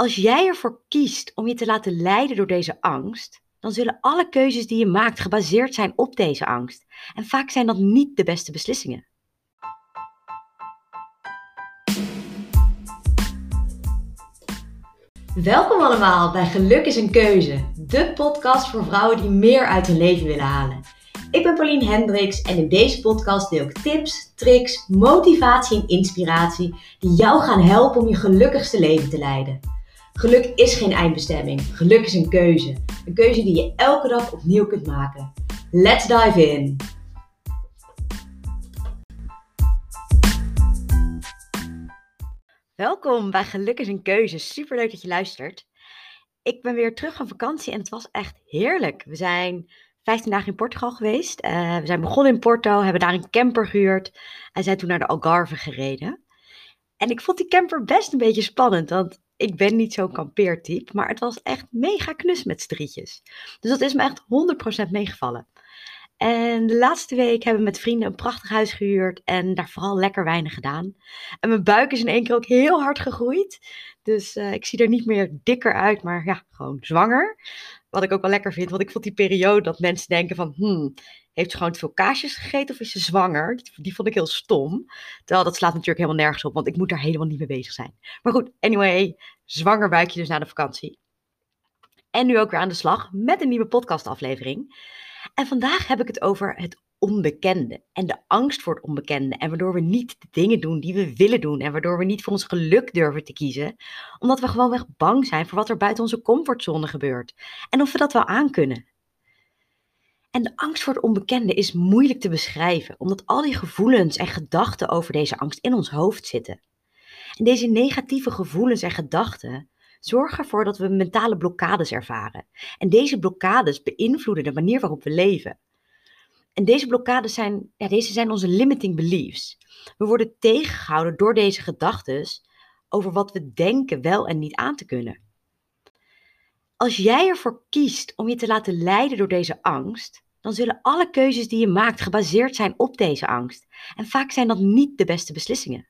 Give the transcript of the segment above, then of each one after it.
Als jij ervoor kiest om je te laten leiden door deze angst, dan zullen alle keuzes die je maakt gebaseerd zijn op deze angst. En vaak zijn dat niet de beste beslissingen. Welkom allemaal bij Geluk is een Keuze, de podcast voor vrouwen die meer uit hun leven willen halen. Ik ben Pauline Hendricks en in deze podcast deel ik tips, tricks, motivatie en inspiratie die jou gaan helpen om je gelukkigste leven te leiden. Geluk is geen eindbestemming. Geluk is een keuze. Een keuze die je elke dag opnieuw kunt maken. Let's dive in. Welkom bij Geluk is een keuze. Super leuk dat je luistert. Ik ben weer terug van vakantie en het was echt heerlijk. We zijn 15 dagen in Portugal geweest. Uh, we zijn begonnen in Porto, hebben daar een camper gehuurd en zijn toen naar de Algarve gereden. En ik vond die camper best een beetje spannend, want ik ben niet zo'n kampeertype, maar het was echt mega knus met strietjes. Dus dat is me echt 100% meegevallen. En de laatste week hebben we met vrienden een prachtig huis gehuurd en daar vooral lekker weinig gedaan. En mijn buik is in één keer ook heel hard gegroeid. Dus uh, ik zie er niet meer dikker uit, maar ja, gewoon zwanger. Wat ik ook wel lekker vind, want ik vond die periode dat mensen denken van, hmm, heeft ze gewoon te veel kaasjes gegeten of is ze zwanger? Die, vond ik heel stom. Terwijl dat slaat natuurlijk helemaal nergens op, want ik moet daar helemaal niet mee bezig zijn. Maar goed, anyway, zwanger buikje dus na de vakantie. En nu ook weer aan de slag met een nieuwe podcastaflevering. En vandaag heb ik het over het onbekende en de angst voor het onbekende. En waardoor we niet de dingen doen die we willen doen. En waardoor we niet voor ons geluk durven te kiezen. Omdat we gewoonweg bang zijn voor wat er buiten onze comfortzone gebeurt. En of we dat wel aankunnen. En de angst voor het onbekende is moeilijk te beschrijven, omdat al die gevoelens en gedachten over deze angst in ons hoofd zitten. En deze negatieve gevoelens en gedachten zorgen ervoor dat we mentale blokkades ervaren. En deze blokkades beïnvloeden de manier waarop we leven. En deze blokkades zijn, ja, deze zijn onze limiting beliefs. We worden tegengehouden door deze gedachten over wat we denken wel en niet aan te kunnen. Als jij ervoor kiest om je te laten leiden door deze angst, dan zullen alle keuzes die je maakt gebaseerd zijn op deze angst. En vaak zijn dat niet de beste beslissingen.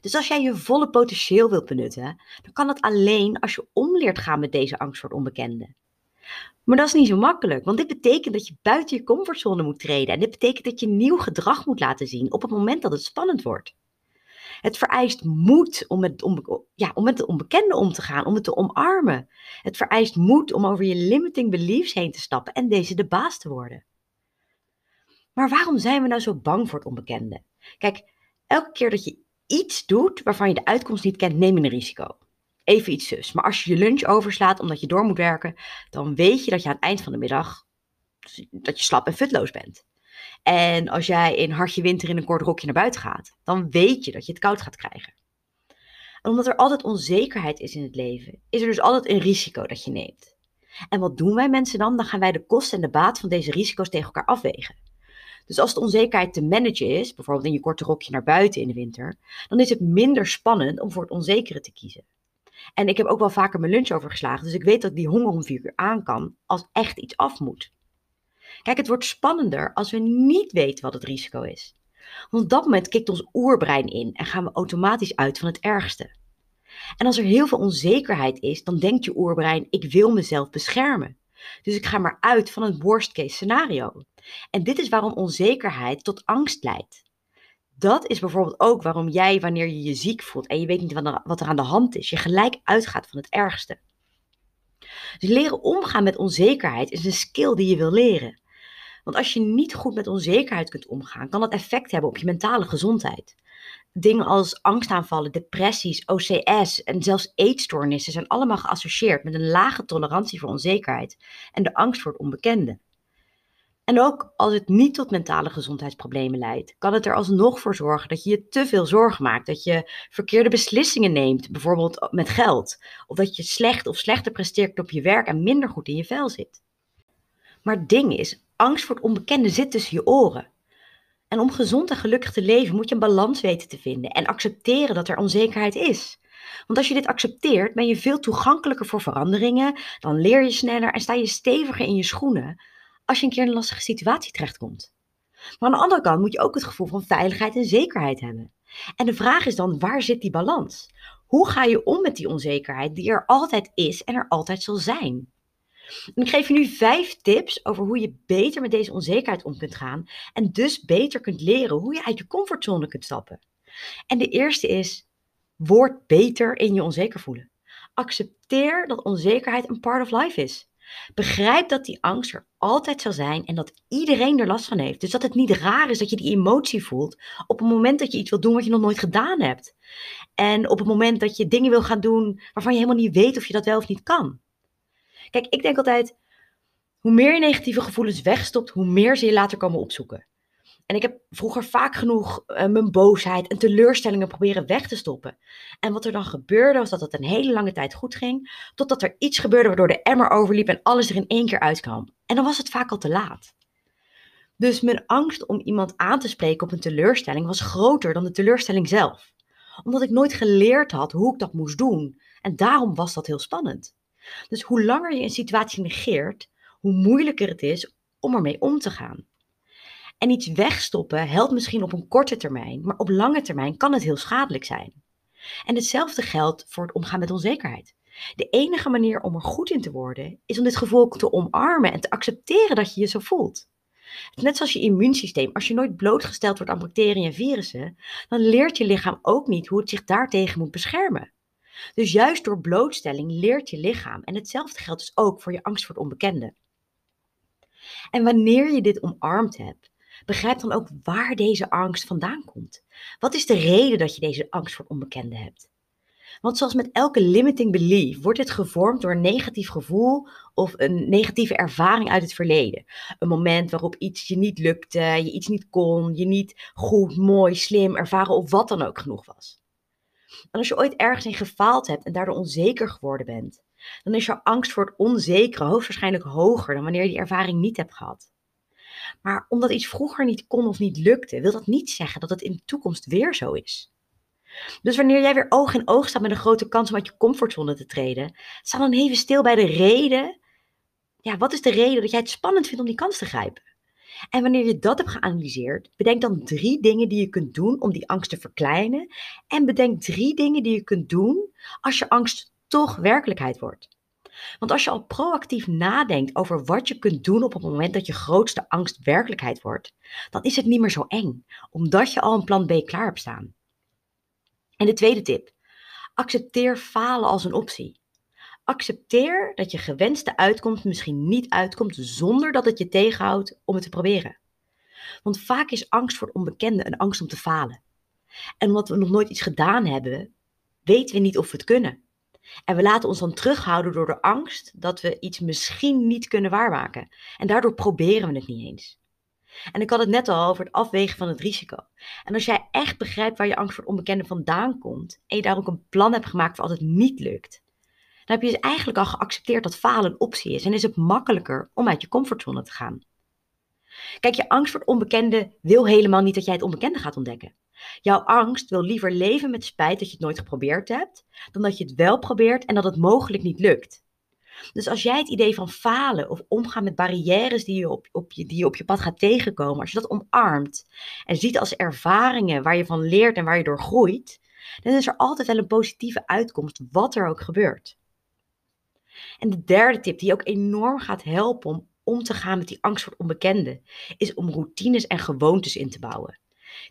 Dus als jij je volle potentieel wilt benutten, dan kan dat alleen als je omleert gaan met deze angst voor het onbekende. Maar dat is niet zo makkelijk, want dit betekent dat je buiten je comfortzone moet treden en dit betekent dat je nieuw gedrag moet laten zien op het moment dat het spannend wordt. Het vereist moed om met, ja, om met het onbekende om te gaan, om het te omarmen. Het vereist moed om over je limiting beliefs heen te stappen en deze de baas te worden. Maar waarom zijn we nou zo bang voor het onbekende? Kijk, elke keer dat je iets doet waarvan je de uitkomst niet kent, neem je een risico. Even iets zus. Maar als je je lunch overslaat omdat je door moet werken, dan weet je dat je aan het eind van de middag dat je slap en futloos bent. En als jij in hartje winter in een kort rokje naar buiten gaat, dan weet je dat je het koud gaat krijgen. En omdat er altijd onzekerheid is in het leven, is er dus altijd een risico dat je neemt. En wat doen wij mensen dan? Dan gaan wij de kosten en de baat van deze risico's tegen elkaar afwegen. Dus als de onzekerheid te managen is, bijvoorbeeld in je korte rokje naar buiten in de winter, dan is het minder spannend om voor het onzekere te kiezen. En ik heb ook wel vaker mijn lunch overgeslagen, dus ik weet dat die honger om vier uur aan kan als echt iets af moet. Kijk, het wordt spannender als we niet weten wat het risico is. Want op dat moment kikt ons oerbrein in en gaan we automatisch uit van het ergste. En als er heel veel onzekerheid is, dan denkt je oerbrein: ik wil mezelf beschermen. Dus ik ga maar uit van een worst case scenario. En dit is waarom onzekerheid tot angst leidt. Dat is bijvoorbeeld ook waarom jij, wanneer je je ziek voelt en je weet niet wat er aan de hand is, je gelijk uitgaat van het ergste. Dus leren omgaan met onzekerheid is een skill die je wil leren. Want als je niet goed met onzekerheid kunt omgaan, kan dat effect hebben op je mentale gezondheid. Dingen als angstaanvallen, depressies, OCS en zelfs eetstoornissen zijn allemaal geassocieerd met een lage tolerantie voor onzekerheid en de angst voor het onbekende. En ook als het niet tot mentale gezondheidsproblemen leidt, kan het er alsnog voor zorgen dat je je te veel zorgen maakt. Dat je verkeerde beslissingen neemt, bijvoorbeeld met geld. Of dat je slecht of slechter presteert op je werk en minder goed in je vel zit. Maar het ding is, angst voor het onbekende zit tussen je oren. En om gezond en gelukkig te leven moet je een balans weten te vinden en accepteren dat er onzekerheid is. Want als je dit accepteert, ben je veel toegankelijker voor veranderingen, dan leer je sneller en sta je steviger in je schoenen als je een keer in een lastige situatie terechtkomt. Maar aan de andere kant moet je ook het gevoel van veiligheid en zekerheid hebben. En de vraag is dan, waar zit die balans? hoe ga je om met die onzekerheid die er altijd is en er altijd zal zijn? En ik geef je nu vijf tips over hoe je beter met deze onzekerheid om kunt gaan en dus beter kunt leren hoe je uit je comfortzone kunt stappen. En de eerste is, word beter in je onzeker voelen. Accepteer dat onzekerheid een part of life is. Begrijp dat die angst er altijd zal zijn en dat iedereen er last van heeft. Dus dat het niet raar is dat je die emotie voelt op het moment dat je iets wil doen wat je nog nooit gedaan hebt. En op het moment dat je dingen wil gaan doen waarvan je helemaal niet weet of je dat wel of niet kan. Kijk, ik denk altijd, hoe meer je negatieve gevoelens wegstopt, hoe meer ze je later komen opzoeken. En ik heb vroeger vaak genoeg uh, mijn boosheid en teleurstellingen proberen weg te stoppen. En wat er dan gebeurde, was dat het een hele lange tijd goed ging, totdat er iets gebeurde waardoor de emmer overliep en alles er in één keer uitkwam. En dan was het vaak al te laat. Dus mijn angst om iemand aan te spreken op een teleurstelling was groter dan de teleurstelling zelf. Omdat ik nooit geleerd had hoe ik dat moest doen. En daarom was dat heel spannend. Dus hoe langer je een situatie negeert, hoe moeilijker het is om ermee om te gaan. En iets wegstoppen helpt misschien op een korte termijn, maar op lange termijn kan het heel schadelijk zijn. En hetzelfde geldt voor het omgaan met onzekerheid. De enige manier om er goed in te worden is om dit gevoel te omarmen en te accepteren dat je je zo voelt. Net zoals je immuunsysteem, als je nooit blootgesteld wordt aan bacteriën en virussen, dan leert je lichaam ook niet hoe het zich daartegen moet beschermen. Dus juist door blootstelling leert je lichaam. En hetzelfde geldt dus ook voor je angst voor het onbekende. En wanneer je dit omarmd hebt, begrijp dan ook waar deze angst vandaan komt. Wat is de reden dat je deze angst voor het onbekende hebt? Want zoals met elke limiting belief wordt dit gevormd door een negatief gevoel of een negatieve ervaring uit het verleden. Een moment waarop iets je niet lukte, je iets niet kon, je niet goed, mooi, slim, ervaren of wat dan ook genoeg was. En als je ooit ergens in gefaald hebt en daardoor onzeker geworden bent, dan is jouw angst voor het onzekere hoogstwaarschijnlijk hoger dan wanneer je die ervaring niet hebt gehad. Maar omdat iets vroeger niet kon of niet lukte, wil dat niet zeggen dat het in de toekomst weer zo is. Dus wanneer jij weer oog in oog staat met een grote kans om uit je comfortzone te treden, sta dan even stil bij de reden. Ja, wat is de reden dat jij het spannend vindt om die kans te grijpen? En wanneer je dat hebt geanalyseerd, bedenk dan drie dingen die je kunt doen om die angst te verkleinen. En bedenk drie dingen die je kunt doen als je angst toch werkelijkheid wordt. Want als je al proactief nadenkt over wat je kunt doen op het moment dat je grootste angst werkelijkheid wordt, dan is het niet meer zo eng, omdat je al een plan B klaar hebt staan. En de tweede tip: accepteer falen als een optie. Accepteer dat je gewenste uitkomst misschien niet uitkomt zonder dat het je tegenhoudt om het te proberen. Want vaak is angst voor het onbekende een angst om te falen. En omdat we nog nooit iets gedaan hebben, weten we niet of we het kunnen. En we laten ons dan terughouden door de angst dat we iets misschien niet kunnen waarmaken. En daardoor proberen we het niet eens. En ik had het net al over het afwegen van het risico. En als jij echt begrijpt waar je angst voor het onbekende vandaan komt en je daar ook een plan hebt gemaakt voor als het niet lukt, dan heb je dus eigenlijk al geaccepteerd dat falen een optie is en is het makkelijker om uit je comfortzone te gaan. Kijk, je angst voor het onbekende wil helemaal niet dat jij het onbekende gaat ontdekken. Jouw angst wil liever leven met spijt dat je het nooit geprobeerd hebt, dan dat je het wel probeert en dat het mogelijk niet lukt. Dus als jij het idee van falen of omgaan met barrières die je op, op je, die je op je pad gaat tegenkomen, als je dat omarmt en ziet als ervaringen waar je van leert en waar je door groeit, dan is er altijd wel een positieve uitkomst, wat er ook gebeurt. En de derde tip, die ook enorm gaat helpen om om te gaan met die angst voor het onbekende, is om routines en gewoontes in te bouwen.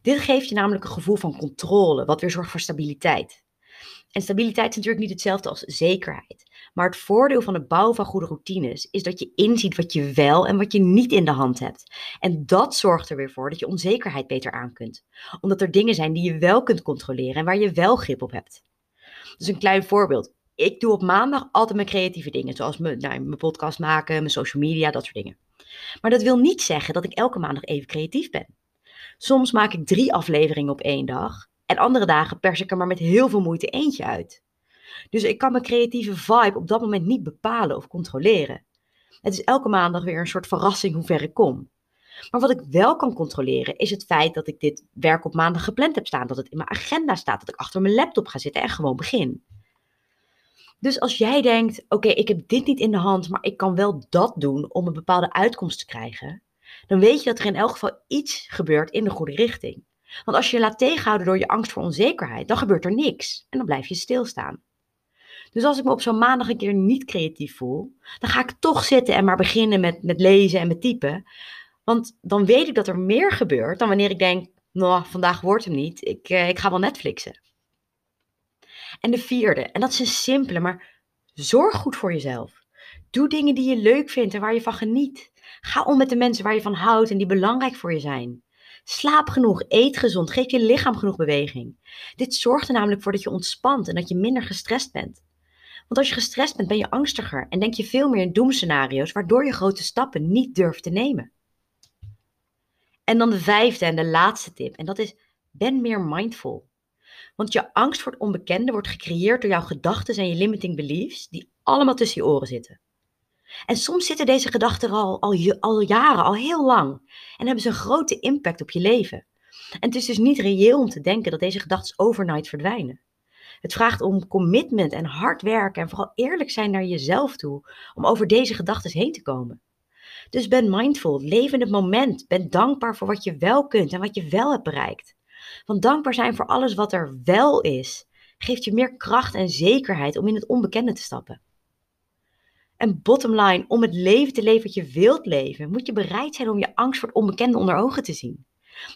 Dit geeft je namelijk een gevoel van controle, wat weer zorgt voor stabiliteit. En stabiliteit is natuurlijk niet hetzelfde als zekerheid. Maar het voordeel van het bouwen van goede routines is dat je inziet wat je wel en wat je niet in de hand hebt. En dat zorgt er weer voor dat je onzekerheid beter aan kunt. Omdat er dingen zijn die je wel kunt controleren en waar je wel grip op hebt. Dus een klein voorbeeld ik doe op maandag altijd mijn creatieve dingen. Zoals mijn, nou, mijn podcast maken, mijn social media, dat soort dingen. Maar dat wil niet zeggen dat ik elke maandag even creatief ben. Soms maak ik drie afleveringen op één dag. En andere dagen pers ik er maar met heel veel moeite eentje uit. Dus ik kan mijn creatieve vibe op dat moment niet bepalen of controleren. Het is elke maandag weer een soort verrassing hoe ver ik kom. Maar wat ik wel kan controleren is het feit dat ik dit werk op maandag gepland heb staan. Dat het in mijn agenda staat. Dat ik achter mijn laptop ga zitten en gewoon begin. Dus als jij denkt, oké, ik heb dit niet in de hand, maar ik kan wel dat doen om een bepaalde uitkomst te krijgen, dan weet je dat er in elk geval iets gebeurt in de goede richting. Want als je je laat tegenhouden door je angst voor onzekerheid, dan gebeurt er niks en dan blijf je stilstaan. Dus als ik me op zo'n maandag een keer niet creatief voel, dan ga ik toch zitten en maar beginnen met, met lezen en met typen. Want dan weet ik dat er meer gebeurt dan wanneer ik denk, nou, vandaag wordt hem niet, ik, eh, ik ga wel Netflixen. En de vierde, en dat is een simpele, maar zorg goed voor jezelf. Doe dingen die je leuk vindt en waar je van geniet. Ga om met de mensen waar je van houdt en die belangrijk voor je zijn. Slaap genoeg, eet gezond, geef je lichaam genoeg beweging. Dit zorgt er namelijk voor dat je ontspant en dat je minder gestrest bent. Want als je gestrest bent, ben je angstiger en denk je veel meer in doemscenario's, waardoor je grote stappen niet durft te nemen. En dan de vijfde en de laatste tip, en dat is: ben meer mindful. Want je angst voor het onbekende wordt gecreëerd door jouw gedachten en je limiting beliefs, die allemaal tussen je oren zitten. En soms zitten deze gedachten al, al, al jaren, al heel lang, en hebben ze een grote impact op je leven. En het is dus niet reëel om te denken dat deze gedachten overnight verdwijnen. Het vraagt om commitment en hard werken en vooral eerlijk zijn naar jezelf toe om over deze gedachten heen te komen. Dus ben mindful, leef in het moment, ben dankbaar voor wat je wel kunt en wat je wel hebt bereikt. Want dankbaar zijn voor alles wat er wel is, geeft je meer kracht en zekerheid om in het onbekende te stappen. En bottom line, om het leven te leven wat je wilt leven, moet je bereid zijn om je angst voor het onbekende onder ogen te zien.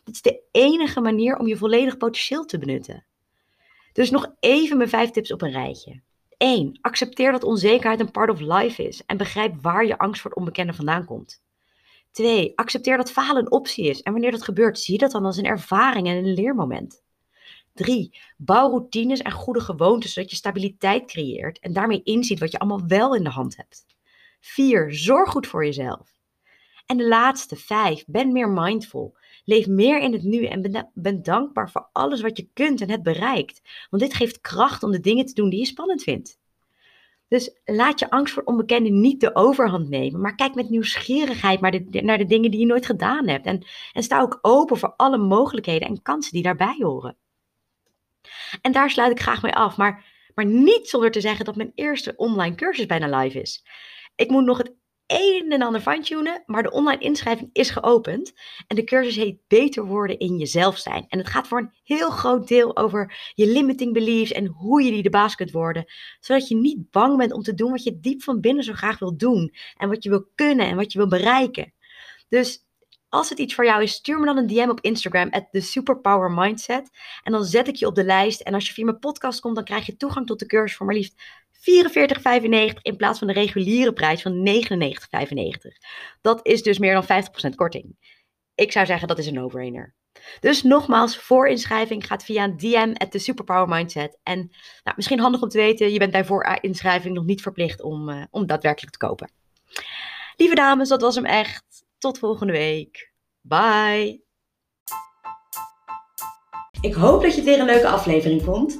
Dat is de enige manier om je volledig potentieel te benutten. Dus nog even mijn vijf tips op een rijtje. 1. Accepteer dat onzekerheid een part of life is en begrijp waar je angst voor het onbekende vandaan komt. 2. Accepteer dat falen een optie is en wanneer dat gebeurt, zie dat dan als een ervaring en een leermoment. 3. Bouw routines en goede gewoontes zodat je stabiliteit creëert en daarmee inziet wat je allemaal wel in de hand hebt. 4. Zorg goed voor jezelf. En de laatste, 5. Ben meer mindful. Leef meer in het nu en ben, dankbaar voor alles wat je kunt en hebt bereikt. Want dit geeft kracht om de dingen te doen die je spannend vindt. Dus laat je angst voor onbekende niet de overhand nemen, maar kijk met nieuwsgierigheid naar de, naar de dingen die je nooit gedaan hebt. En, en sta ook open voor alle mogelijkheden en kansen die daarbij horen. En daar sluit ik graag mee af, maar, maar niet zonder te zeggen dat mijn eerste online cursus bijna live is. Ik moet nog het een en ander fine-tunen, maar de online inschrijving is geopend. En de cursus heet Beter worden in jezelf zijn. En het gaat voor een heel groot deel over je limiting beliefs en hoe je die de baas kunt worden. Zodat je niet bang bent om te doen wat je diep van binnen zo graag wil doen. En wat je wil kunnen en wat je wil bereiken. Dus als het iets voor jou is, stuur me dan een DM op Instagram, at Superpower Mindset. En dan zet ik je op de lijst. En als je via mijn podcast komt, dan krijg je toegang tot de cursus voor maar liefst 44,95 in plaats van de reguliere prijs van 99,95. Dat is dus meer dan 50% korting. Ik zou zeggen dat is een no-brainer. Dus nogmaals, voor inschrijving gaat via een DM at the Superpower Mindset. En nou, misschien handig om te weten, je bent bij voorinschrijving nog niet verplicht om, uh, om daadwerkelijk te kopen. Lieve dames, dat was hem echt. Tot volgende week. Bye. Ik hoop dat je het weer een leuke aflevering vond.